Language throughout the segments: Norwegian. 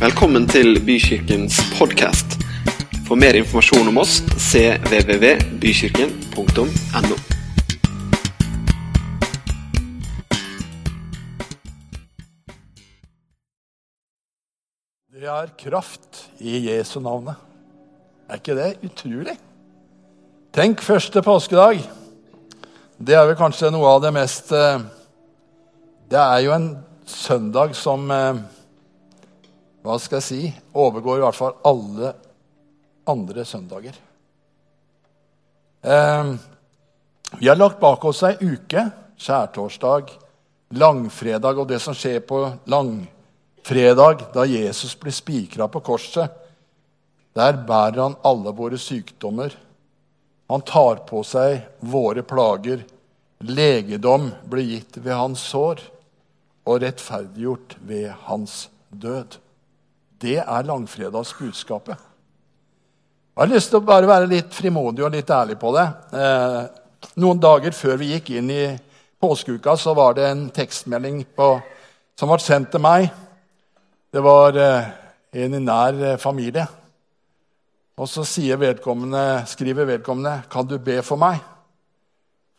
Velkommen til Bykirkens podkast. For mer informasjon om oss cvvvbykirken.no. Det er kraft i Jesu navnet. Er ikke det utrolig? Tenk første påskedag. Det er vel kanskje noe av det mest eh, Det er jo en søndag som eh, Hva skal jeg si overgår i hvert fall alle andre søndager. Eh, vi har lagt bak oss ei uke, skjærtorsdag, langfredag og det som skjer på langfredag, da Jesus blir spikra på korset. Der bærer han alle våre sykdommer. Han tar på seg våre plager. Legedom blir gitt ved hans sår og rettferdiggjort ved hans død. Det er langfredagsbudskapet. Jeg har lyst til å bare være litt frimodig og litt ærlig på det. Eh, noen dager før vi gikk inn i påskeuka, så var det en tekstmelding på, som ble sendt til meg. Det var eh, en i nær eh, familie. Og så vedkommende, skriver vedkommende 'Kan du be for meg?'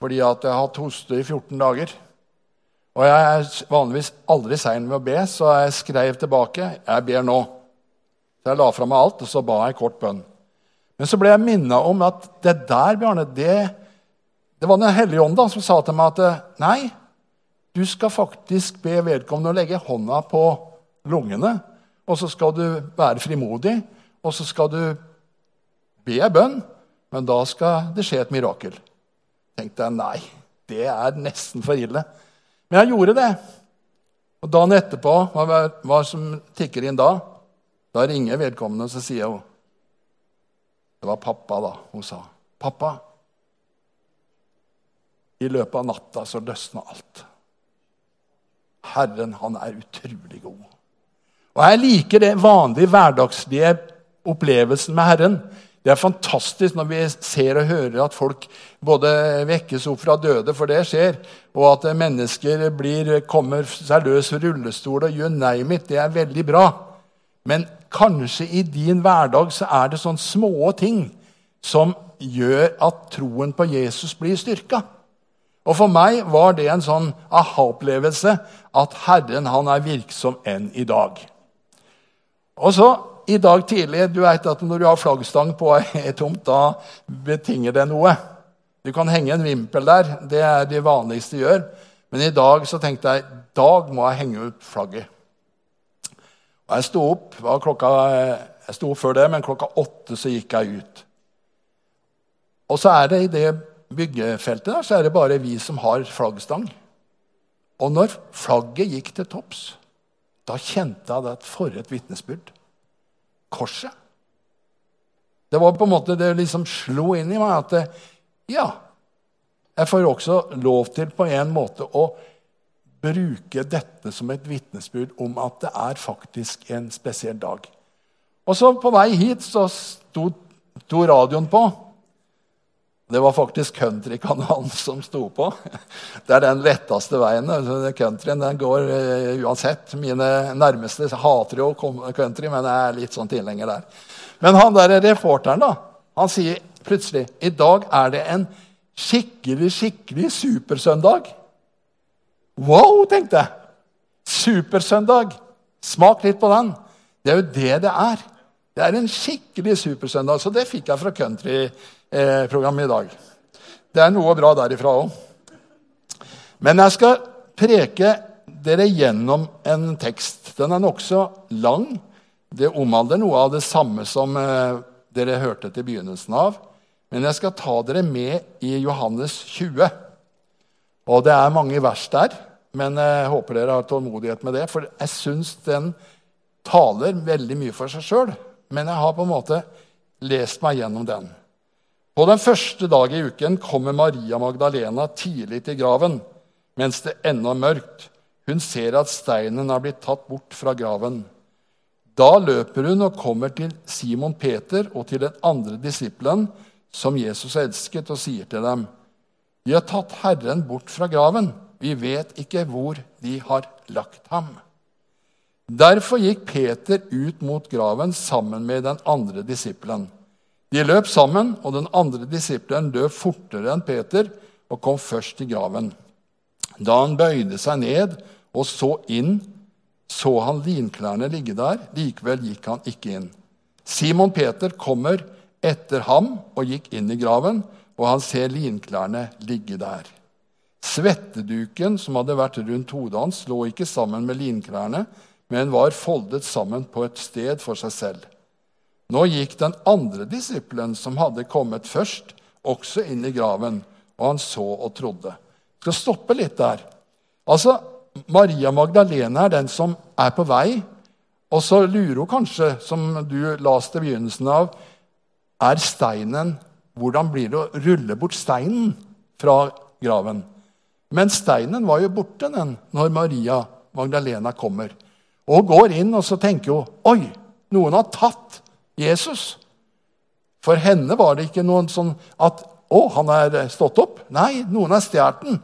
Fordi at jeg har hatt hoste i 14 dager. Og jeg er vanligvis aldri sein med å be, så jeg skrev tilbake 'Jeg ber nå'. Så jeg la fra meg alt, og så ba jeg kort bønn. Men så ble jeg minna om at det der, Bjarne, det, det var Den hellige ånd som sa til meg at nei, du skal faktisk be vedkommende å legge hånda på lungene. Og så skal du være frimodig, og så skal du be ei bønn, men da skal det skje et mirakel. tenkte jeg nei, det er nesten for ille. Men jeg gjorde det. Og dagen etterpå, hva, hva som tikker inn da? Da ringer vedkommende, og så sier hun Det var pappa, da. Hun sa, 'Pappa, i løpet av natta så løsna alt.' Herren, han er utrolig god. Og jeg liker det vanlige, hverdagslige opplevelsen med Herren. Det er fantastisk når vi ser og hører at folk både vekkes opp fra døde, for det skjer, og at mennesker blir, kommer seg løs rullestol og gjør name it. Det er veldig bra. Men kanskje i din hverdag så er det sånne små ting som gjør at troen på Jesus blir styrka. Og For meg var det en sånn aha-opplevelse at Herren han er virksom enn i dag. Og så i dag tidlig du vet at Når du har flaggstang på ei tomt, da betinger det noe. Du kan henge en vimpel der. Det er det vanligste du gjør. Men i dag så tenkte jeg dag må jeg henge ut flagget. Og Jeg sto opp klokka, jeg sto før det, men klokka åtte så gikk jeg ut. Og så er det i det byggefeltet der, så er det bare vi som har flaggstang. Og når flagget gikk til topps, da kjente jeg at for et vitnesbyrd korset. Det var på en måte, det liksom slo inn i meg at ja, jeg får også lov til på en måte å bruke dette som et vitnesbyrd om at det er faktisk en spesiell dag. Og så På vei hit så sto, sto radioen på. Det var faktisk countrykanalen som sto på. Det er den letteste veien. Countryen den går uh, uansett. Mine nærmeste hater jo country, men jeg er litt sånn tilhenger der. Men han der reporteren da, han sier plutselig i dag er det en skikkelig, skikkelig supersøndag. Wow, tenkte jeg. Supersøndag. Smak litt på den. Det er jo det det er. Det er en skikkelig supersøndag. Så det fikk jeg fra country eh, programmet i dag. Det er noe bra derifra òg. Men jeg skal preke dere gjennom en tekst. Den er nokså lang. Det omhandler noe av det samme som eh, dere hørte til begynnelsen av. Men jeg skal ta dere med i Johannes 20. Og det er mange vers der, men jeg håper dere har tålmodighet med det. For jeg syns den taler veldig mye for seg sjøl. Men jeg har på en måte lest meg gjennom den. På den første dag i uken kommer Maria Magdalena tidlig til graven mens det ennå er mørkt. Hun ser at steinen har blitt tatt bort fra graven. Da løper hun og kommer til Simon Peter og til den andre disippelen som Jesus elsket, og sier til dem.: De har tatt Herren bort fra graven. Vi vet ikke hvor de har lagt ham. Derfor gikk Peter ut mot graven sammen med den andre disippelen. De løp sammen, og den andre disippelen løp fortere enn Peter og kom først til graven. Da han bøyde seg ned og så inn, så han linklærne ligge der. Likevel gikk han ikke inn. Simon Peter kommer etter ham og gikk inn i graven, og han ser linklærne ligge der. Svetteduken som hadde vært rundt hodet hans, lå ikke sammen med linklærne, men var foldet sammen på et sted for seg selv. Nå gikk den andre disippelen, som hadde kommet først, også inn i graven, og han så og trodde. Jeg skal stoppe litt der. Altså, Maria Magdalena er den som er på vei, og så lurer hun kanskje, som du leste begynnelsen av, er steinen Hvordan blir det å rulle bort steinen fra graven? Men steinen var jo borte den, når Maria Magdalena kommer. Og går inn, og så tenker hun Oi, noen har tatt Jesus. For henne var det ikke noen sånn at Å, han er stått opp. Nei, noen har stjålet den.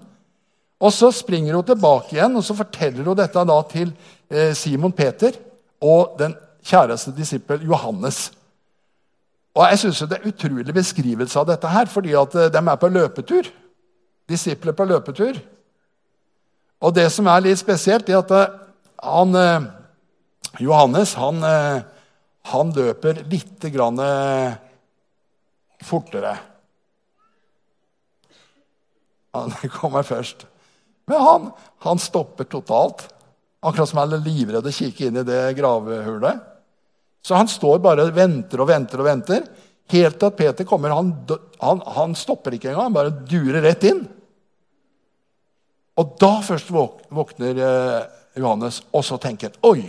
Og så springer hun tilbake igjen og så forteller hun dette da til eh, Simon Peter og den kjæreste disippel Johannes. Og jeg synes Det er utrolig beskrivelse av dette, her, fordi at eh, de er på løpetur. Disipler på løpetur. Og det som er litt spesielt, er at eh, han, Johannes han, han løper litt grann fortere. Han kommer først. Men han, han stopper totalt. Akkurat som han er livredd å kikke inn i det gravehullet. Så han står bare og venter og venter og venter. Helt til at Peter kommer. Han, han, han stopper ikke engang. Han bare durer rett inn. Og da først våkner eh, Johannes, og så tenker han Oi!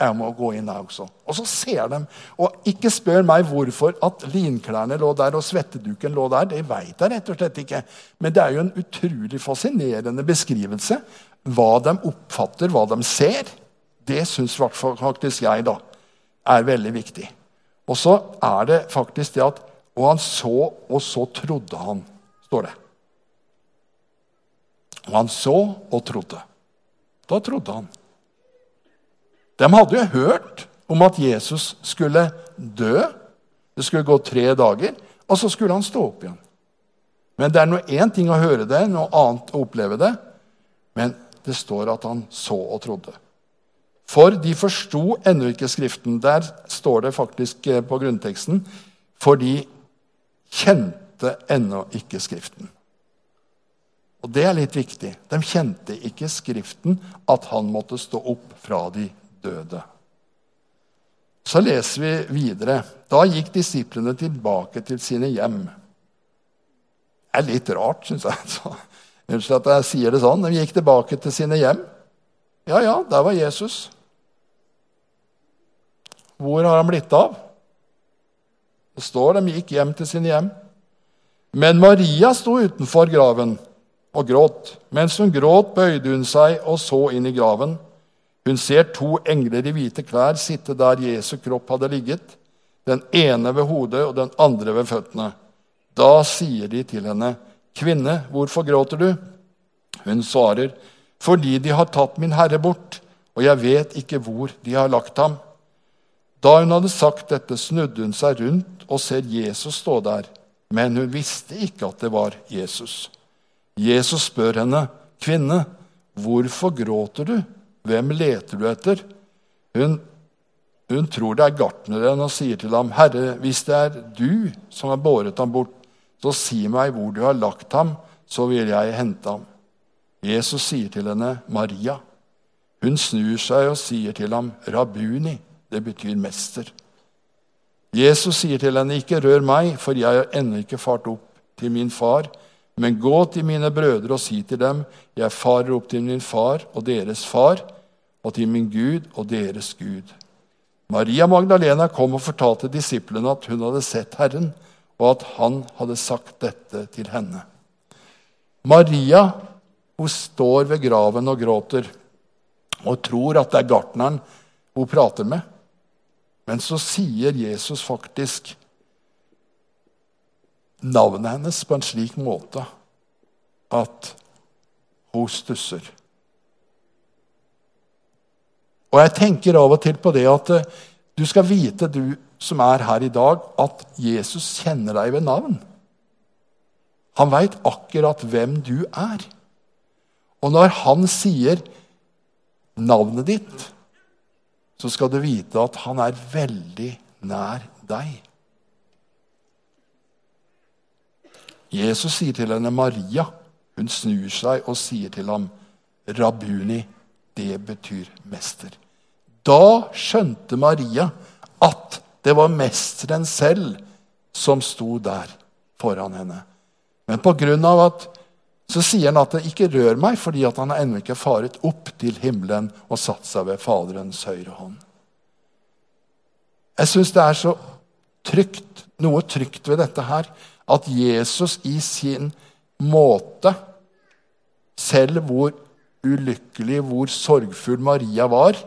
Jeg må gå inn der også. Og så ser de. Og ikke spør meg hvorfor at linklærne lå der og svetteduken lå der. Det veit jeg rett og slett ikke. Men det er jo en utrolig fascinerende beskrivelse. Hva de oppfatter, hva de ser. Det syns faktisk jeg da er veldig viktig. Og så er det faktisk det at Og han så, og så trodde han, står det. Og han så og trodde. Da trodde han. De hadde jo hørt om at Jesus skulle dø. Det skulle gå tre dager, og så skulle han stå opp igjen. Men Det er noe én ting å høre det, noe annet å oppleve det. Men det står at han så og trodde. For de forsto ennå ikke Skriften. Der står det faktisk eh, på grunnteksten. For de kjente ennå ikke Skriften. Og det er litt viktig. De kjente ikke Skriften, at han måtte stå opp fra de døde. Så leser vi videre. Da gikk disiplene tilbake til sine hjem. Det er litt rart, syns jeg. Unnskyld at jeg sier det sånn. De gikk tilbake til sine hjem. Ja, ja, der var Jesus. Hvor har han blitt av? Det står de gikk hjem til sine hjem. Men Maria sto utenfor graven og gråt. Mens hun gråt, bøyde hun seg og så inn i graven. Hun ser to engler i hvite klær sitte der Jesu kropp hadde ligget, den ene ved hodet og den andre ved føttene. Da sier de til henne, 'Kvinne, hvorfor gråter du?' Hun svarer, 'Fordi de har tatt min Herre bort, og jeg vet ikke hvor de har lagt ham.' Da hun hadde sagt dette, snudde hun seg rundt og ser Jesus stå der, men hun visste ikke at det var Jesus. Jesus spør henne, 'Kvinne, hvorfor gråter du?' Hvem leter du etter? Hun, hun tror det er gartneren og sier til ham, Herre, hvis det er du som har båret ham bort, så si meg hvor du har lagt ham, så vil jeg hente ham. Jesus sier til henne, Maria. Hun snur seg og sier til ham, Rabuni. Det betyr mester. Jesus sier til henne, Ikke rør meg, for jeg har ennå ikke fart opp til min far. Men gå til mine brødre og si til dem, jeg farer opp til min far og deres far, og til min Gud og deres Gud. Maria Magdalena kom og fortalte disiplene at hun hadde sett Herren, og at han hadde sagt dette til henne. Maria hun står ved graven og gråter og tror at det er gartneren hun prater med. Men så sier Jesus faktisk navnet hennes på en slik måte at hun stusser. Og jeg tenker av og til på det at eh, du skal vite, du som er her i dag, at Jesus kjenner deg ved navn. Han veit akkurat hvem du er. Og når han sier navnet ditt, så skal du vite at han er veldig nær deg. Jesus sier til henne Maria. Hun snur seg og sier til ham, Rabuni, det betyr mester. Da skjønte Maria at det var mesteren selv som sto der foran henne. Men på grunn av at så sier han at det ikke rør meg, fordi han har ennå ikke faret opp til himmelen og satt seg ved Faderens høyre hånd. Jeg syns det er så trygt, noe trygt ved dette her, at Jesus i sin måte, selv hvor ulykkelig, hvor sorgfull Maria var,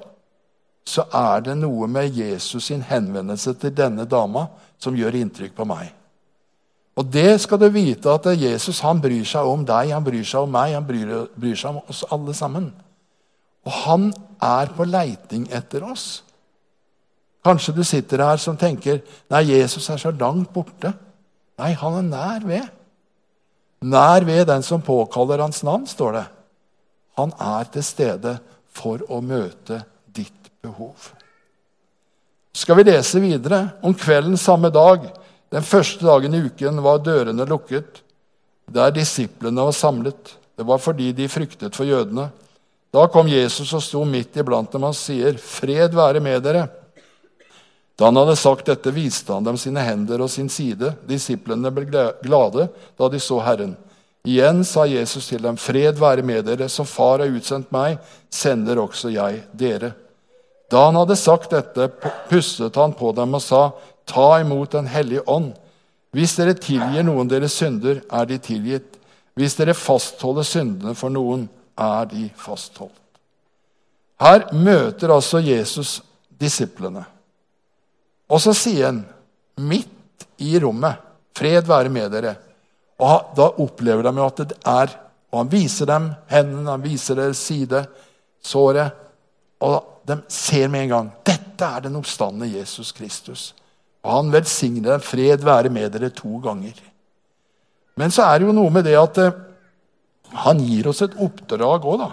så er det noe med Jesus sin henvendelse til denne dama som gjør inntrykk på meg. Og det skal du vite at Jesus han bryr seg om deg, han bryr seg om meg, han bryr, bryr seg om oss alle sammen. Og han er på leiting etter oss. Kanskje du sitter her som tenker nei, Jesus er så langt borte. Nei, han er nær ved. Nær ved den som påkaller hans navn, står det. Han er til stede for å møte ditt behov. Skal vi lese videre? Om kvelden samme dag den første dagen i uken var dørene lukket, der disiplene var samlet. Det var fordi de fryktet for jødene. Da kom Jesus og sto midt iblant dem og sier, 'Fred være med dere.' Da han hadde sagt dette, viste han dem sine hender og sin side. Disiplene ble glade da de så Herren. Igjen sa Jesus til dem, 'Fred være med dere. Som Far har utsendt meg, sender også jeg dere.' Da han hadde sagt dette, pustet han på dem og sa, Ta imot Den hellige ånd. Hvis dere tilgir noen deres synder, er de tilgitt. Hvis dere fastholder syndene for noen, er de fastholdt. Her møter altså Jesus disiplene. Og så sier han, midt i rommet, 'Fred være med dere'. Og Da opplever de at det er Og han viser dem hendene, han viser deres side, såret. Og de ser med en gang dette er den oppstandende Jesus Kristus. Og han velsigner dem. Fred være med dere to ganger. Men så er det jo noe med det at eh, han gir oss et oppdrag òg, da.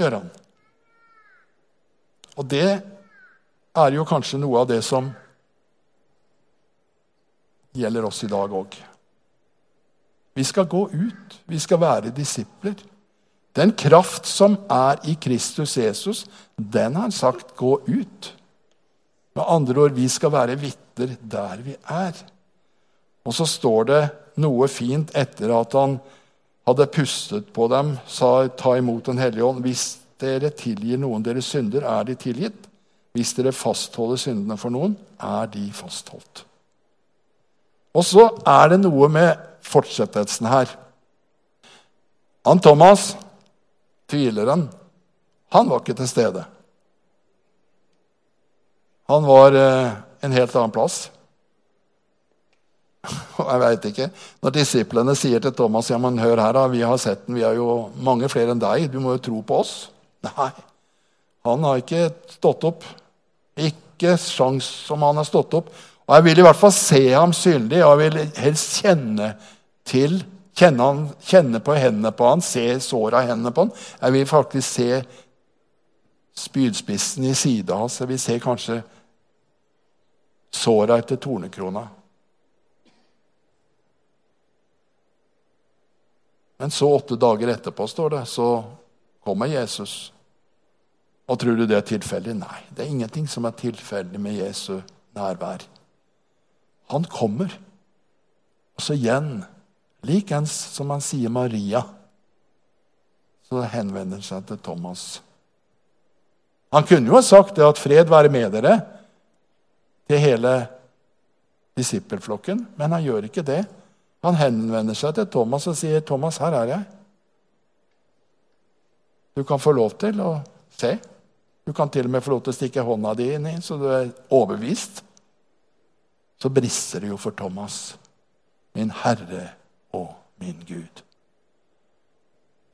Gjør han. Og det er jo kanskje noe av det som gjelder oss i dag òg. Vi skal gå ut. Vi skal være disipler. Den kraft som er i Kristus Jesus, den har han sagt gå ut. Med andre ord, vi skal være vitner der vi er. Og så står det noe fint etter at han hadde pustet på dem, sa 'ta imot Den hellige ånd'. Hvis dere tilgir noen deres synder, er de tilgitt. Hvis dere fastholder syndene for noen, er de fastholdt. Og så er det noe med fortsettelsen her. Han Thomas, tvileren, han var ikke til stede. Han var eh, en helt annen plass. Og jeg veit ikke. Når disiplene sier til Thomas ja, men hør her, da, vi har sett den, vi er jo mange flere enn deg, du må jo tro på oss. Nei, han har ikke stått opp. Ikke sjans om han har stått opp. Og Jeg vil i hvert fall se ham synlig, og jeg vil helst kjenne til Kjenne, han, kjenne på hendene på han, se såra i hendene på han. Jeg vil faktisk se spydspissen i sida hans. Jeg vil se kanskje såra etter tornekrona. Men så åtte dager etterpå, står det, så kommer Jesus. Og tror du det er tilfeldig? Nei, det er ingenting som er tilfeldig med Jesu nærvær. Han kommer. Og så igjen, likens som han sier Maria, så henvender han seg til Thomas. Han kunne jo ha sagt det at 'fred være med dere' til hele disippelflokken, men han gjør ikke det. Han henvender seg til Thomas og sier, 'Thomas, her er jeg.' Du kan få lov til å se. Du kan til og med få lov til å stikke hånda di inn i, så du er overbevist. Så brister det jo for Thomas. Min Herre og min Gud.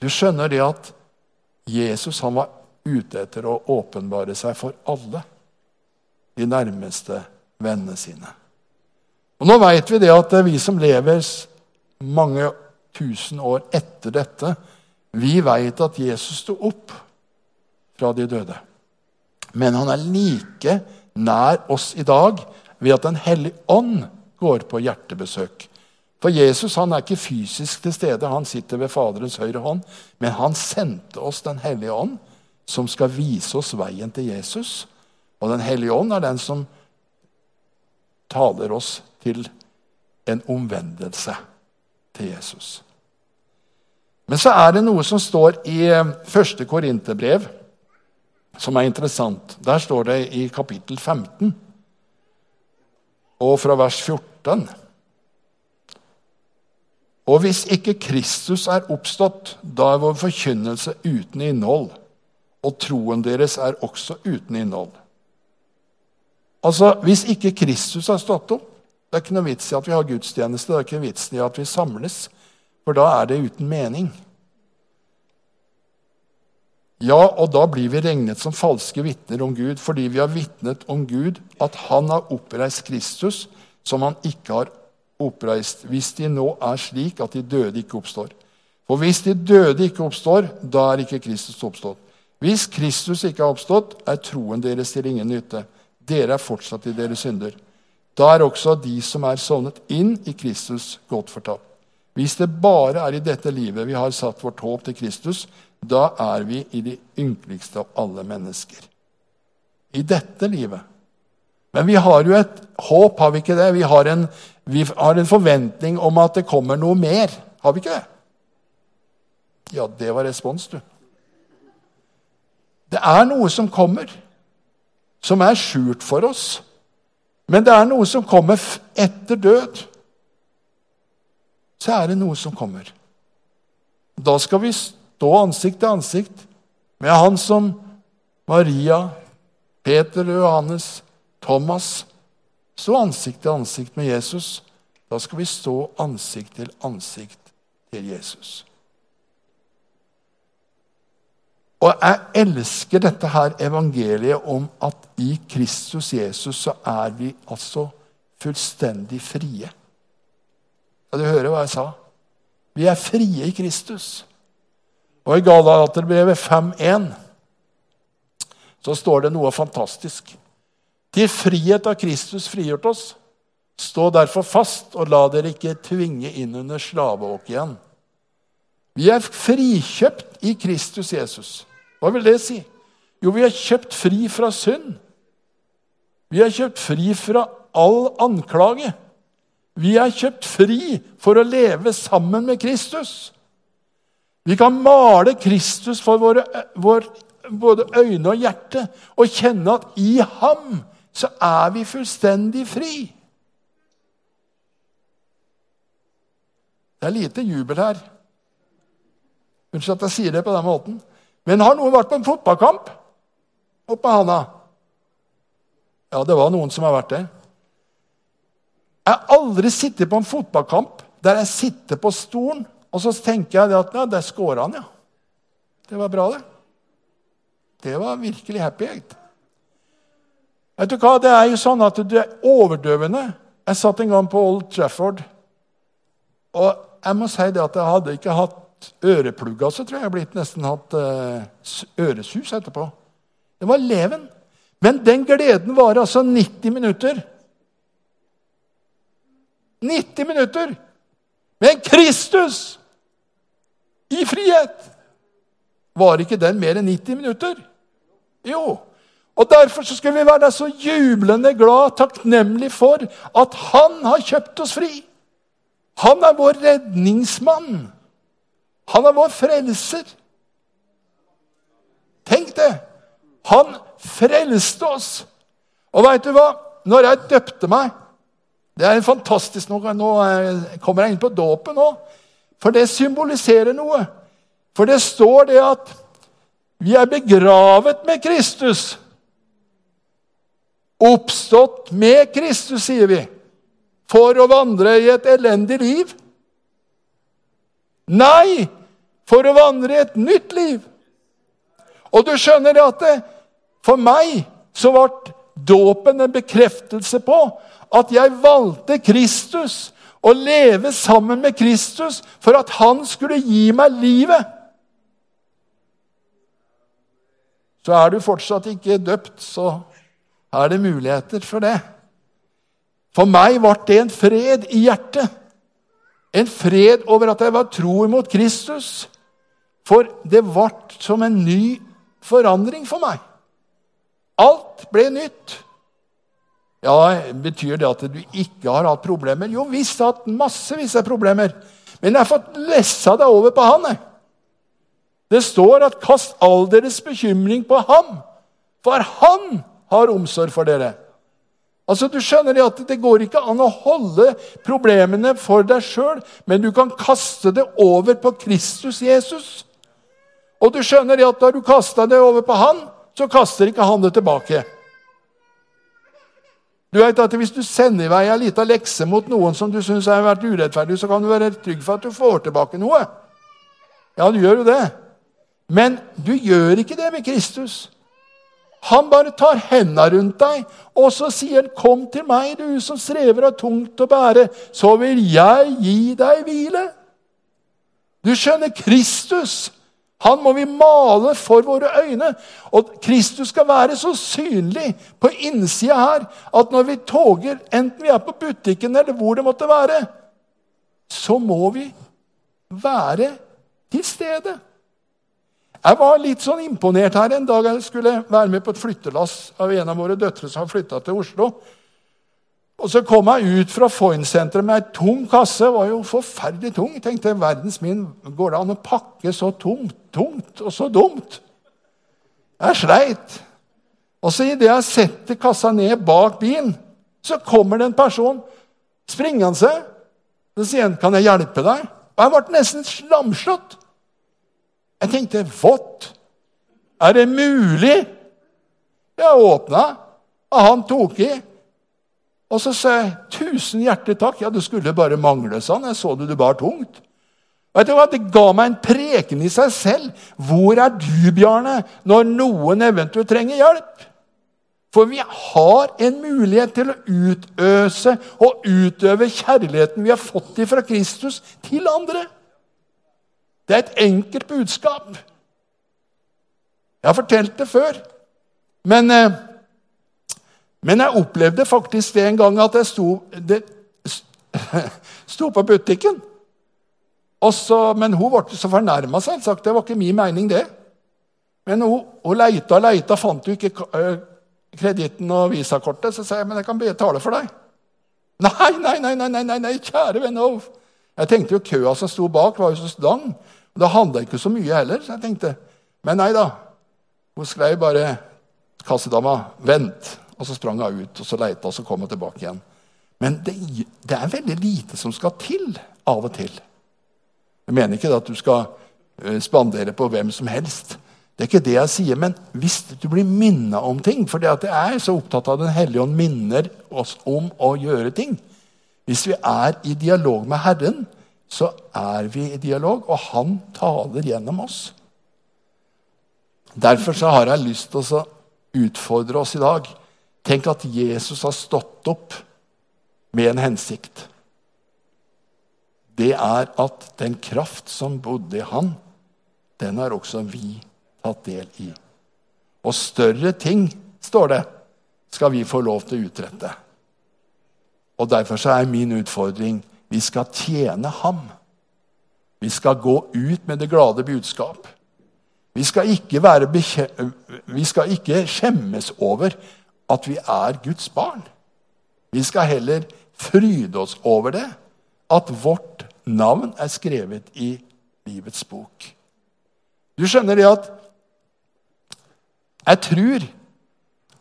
Du skjønner det at Jesus han var ute etter å åpenbare seg for alle, de nærmeste vennene sine. Og Nå vet vi det at vi som lever mange tusen år etter dette, vi vet at Jesus sto opp fra de døde. Men han er like nær oss i dag ved at Den hellige ånd går på hjertebesøk. For Jesus han er ikke fysisk til stede, han sitter ved Faderens høyre hånd. Men han sendte oss Den hellige ånd, som skal vise oss veien til Jesus. Og Den hellige ånd er den som taler oss til en omvendelse til Jesus. Men så er det noe som står i eh, første Korinterbrev, som er interessant. Der står det i kapittel 15 og fra vers 14. Og hvis ikke Kristus er oppstått, da er vår forkynnelse uten innhold, og troen deres er også uten innhold. Altså, Hvis ikke Kristus har stått opp, det er ikke noe vits i at vi har gudstjeneste, det er ikke noe vits i at vi samles, for da er det uten mening. Ja, og da blir vi regnet som falske vitner om Gud, fordi vi har vitnet om Gud at Han har oppreist Kristus, som Han ikke har oppreist, hvis de nå er slik at de døde ikke oppstår. For hvis de døde ikke oppstår, da er ikke Kristus oppstått. Hvis Kristus ikke har oppstått, er troen deres til ingen nytte. Dere er fortsatt i deres synder. Da er også de som er sovnet inn i Kristus, godt fortapt. Hvis det bare er i dette livet vi har satt vårt håp til Kristus, da er vi i de ynkeligste av alle mennesker. I dette livet. Men vi har jo et håp, har vi ikke det? Vi har en, vi har en forventning om at det kommer noe mer. Har vi ikke det? Ja, det var respons, du. Det er noe som kommer, som er skjult for oss. Men det er noe som kommer etter død. Så er det noe som kommer. Da skal vi stå ansikt til ansikt med han som Maria, Peter Johannes, Thomas stå ansikt til ansikt med Jesus. Da skal vi stå ansikt til ansikt til Jesus. Og jeg elsker dette her evangeliet om at i Kristus Jesus så er vi altså fullstendig frie. Ja, du hører hva jeg sa? Vi er frie i Kristus. Og i Galaterbrevet 5.1 så står det noe fantastisk. Til frihet av Kristus frigjort oss. Stå derfor fast, og la dere ikke tvinge inn under slaveåk igjen. Vi er frikjøpt i Kristus Jesus. Hva vil det si? Jo, vi er kjøpt fri fra synd. Vi er kjøpt fri fra all anklage. Vi er kjøpt fri for å leve sammen med Kristus. Vi kan male Kristus for våre, vår, både øyne og hjerte og kjenne at i ham så er vi fullstendig fri. Det er lite jubel her. Unnskyld at jeg sier det på den måten. Men har noen vært på en fotballkamp oppe med handa? Ja, det var noen som har vært det. Jeg har aldri sittet på en fotballkamp der jeg sitter på stolen og så tenker jeg at ja, der scora han, ja. Det var bra, det. Det var virkelig happy. Egentlig. Vet du hva? Det er jo sånn at det er overdøvende. Jeg satt en gang på Old Trafford, og jeg må si det at jeg hadde ikke hatt øreplugger, så tror jeg jeg blitt nesten hatt uh, øresus etterpå. Det var leven. Men den gleden var altså 90 minutter. 90 minutter! Men Kristus i frihet! Var ikke den mer enn 90 minutter? Jo. Og Derfor så skal vi være så jublende glad, takknemlig for at Han har kjøpt oss fri. Han er vår redningsmann. Han er vår frelser. Tenk det! Han frelste oss. Og veit du hva? Når jeg døpte meg Det er fantastisk. Nå, nå kommer jeg inn på dåpen nå. For det symboliserer noe. For det står det at vi er begravet med Kristus. Oppstått med Kristus, sier vi, for å vandre i et elendig liv. Nei, for å vandre i et nytt liv. Og du skjønner at det, for meg så ble dåpen en bekreftelse på at jeg valgte Kristus. Å leve sammen med Kristus for at han skulle gi meg livet. Så er du fortsatt ikke døpt, så er det muligheter for det. For meg ble det en fred i hjertet. En fred over at jeg var tro imot Kristus. For det ble som en ny forandring for meg. Alt ble nytt. Ja, Betyr det at du ikke har hatt problemer? Jo visst, jeg har hatt massevis av problemer. Men jeg har fått lessa det over på han. Det står at 'kast all deres bekymring på ham', for han har omsorg for dere. Altså, Du skjønner at Det går ikke an å holde problemene for deg sjøl, men du kan kaste det over på Kristus Jesus. Og du skjønner at da du kasta det over på han, så kaster ikke han det tilbake. Du vet at Hvis du sender i vei ei lita lekse mot noen som du syns har vært urettferdig, så kan du være trygg for at du får tilbake noe. Ja, du gjør jo det. Men du gjør ikke det med Kristus. Han bare tar hendene rundt deg, og så sier han, 'Kom til meg, du som strever av tungt å bære, så vil jeg gi deg hvile.' Du skjønner, Kristus han må vi male for våre øyne. Og Kristus skal være så synlig på innsida her at når vi toger, enten vi er på butikken eller hvor det måtte være, så må vi være til stede. Jeg var litt sånn imponert her en dag jeg skulle være med på et flyttelass av en av våre døtre som har flytta til Oslo. Og Så kom jeg ut fra Foyn-senteret med ei tung kasse. Det var jo forferdelig tung. Jeg tenkte, verdens min, Går det an å pakke så tungt, tungt og så dumt? Jeg sleit. Og så idet jeg setter kassa ned bak bilen, så kommer det en person springende. Så sier han, 'Kan jeg hjelpe deg?' Og jeg ble nesten lamslått. Jeg tenkte, 'What? Er det mulig?' Jeg åpna, og han tok i. Og så sa jeg 'tusen hjertelig takk'. Ja, det skulle bare mangle, han. Jeg så det du bar tungt. Vet du hva? Det ga meg en preken i seg selv. Hvor er du, Bjarne, når noen eventuelt trenger hjelp? For vi har en mulighet til å utøse og utøve kjærligheten vi har fått fra Kristus, til andre. Det er et enkelt budskap. Jeg har fortalt det før. Men eh, men jeg opplevde faktisk det en gang at jeg sto, det, sto på butikken. Så, men hun ble så fornærma, selvsagt. Det var ikke min mening, det. Men hun, hun leita og leita, fant jo ikke kreditten og visakortet. Så sa jeg men jeg kan betale for deg. Nei, nei, nei, nei, nei, nei, kjære venn. Jeg tenkte jo køa som sto bak, var jo så lang. Det handla ikke så mye heller. så jeg tenkte, Men nei da. Hun skrev bare 'Kassedama, vent'. Og så sprang hun ut, og så leita, og så kom hun tilbake igjen. Men det, det, er veldig lite som skal til av og til. Jeg mener ikke at du skal eh, spandere på hvem som helst. Det er ikke det jeg sier, men hvis du blir minna om ting For det at jeg er så opptatt av Den hellige ånd minner oss om å gjøre ting. Hvis vi er i dialog med Herren, så er vi i dialog, og Han taler gjennom oss. Derfor har jeg lyst til å utfordre oss i dag Tenk at Jesus har stått opp med en hensikt. Det er at den kraft som bodde i han, den har også vi tatt del i. Og større ting, står det, skal vi få lov til å utrette. Og Derfor er min utfordring vi skal tjene ham. Vi skal gå ut med det glade budskap. Vi skal ikke, vi skal ikke skjemmes over at vi er Guds barn. Vi skal heller fryde oss over det, at vårt navn er skrevet i livets bok. Du skjønner det at Jeg tror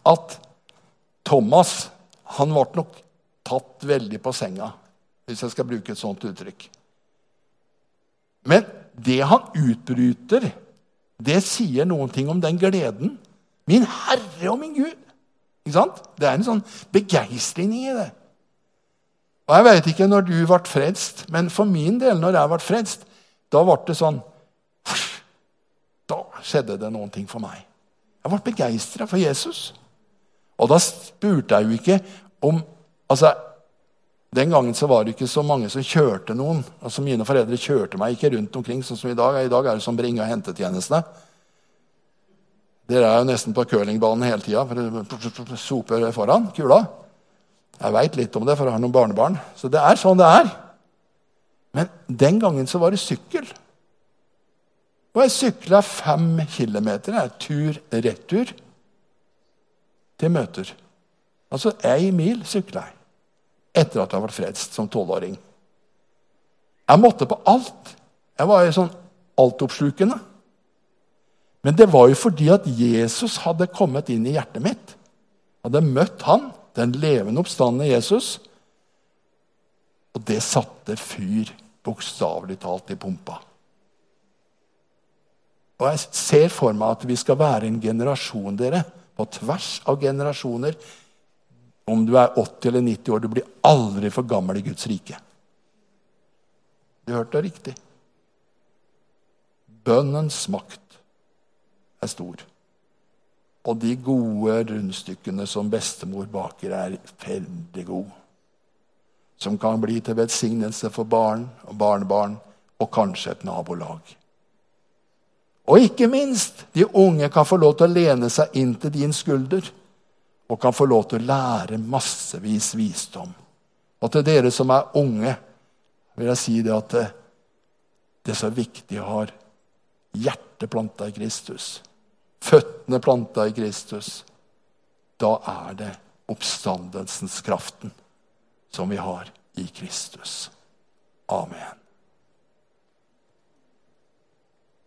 at Thomas han ble nok tatt veldig på senga, hvis jeg skal bruke et sånt uttrykk. Men det han utbryter, det sier noen ting om den gleden. Min Herre og min Gud! Ikke sant? Det er en sånn begeistring i det. Og Jeg vet ikke når du ble frelst, men for min del, når jeg ble frelst, da ble det sånn Da skjedde det noen ting for meg. Jeg ble begeistra for Jesus. Og da spurte jeg jo ikke om altså, Den gangen så var det ikke så mange som kjørte noen. altså Mine foreldre kjørte meg ikke rundt omkring sånn som i dag. I dag er det som bringe- og hentetjenestene. Dere er jo nesten på curlingbanen hele tida, for dere soper foran kula. Jeg veit litt om det, for jeg har noen barnebarn. Så det er sånn det er. Men den gangen så var det sykkel. Og jeg sykla fem kilometer tur-retur til møter. Altså ei mil sykla jeg etter at jeg ble frelst som tolvåring. Jeg måtte på alt. Jeg var jo sånn altoppslukende. Men det var jo fordi at Jesus hadde kommet inn i hjertet mitt. Hadde møtt han, den levende oppstandende Jesus. Og det satte fyr, bokstavelig talt, i pumpa. Og Jeg ser for meg at vi skal være en generasjon, dere, på tvers av generasjoner. Om du er 80 eller 90 år, du blir aldri for gammel i Guds rike. Du hørte det riktig. Bønnens makt er stor. Og de gode rundstykkene som bestemor baker, er veldig gode. Som kan bli til velsignelse for barn og barnebarn og kanskje et nabolag. Og ikke minst, de unge kan få lov til å lene seg inn til din skulder og kan få lov til å lære massevis visdom. Og til dere som er unge, vil jeg si det at det, det er så viktig å ha hjertet planta i Kristus føttene planta i Kristus, da er det oppstandelsens kraften som vi har i Kristus. Amen.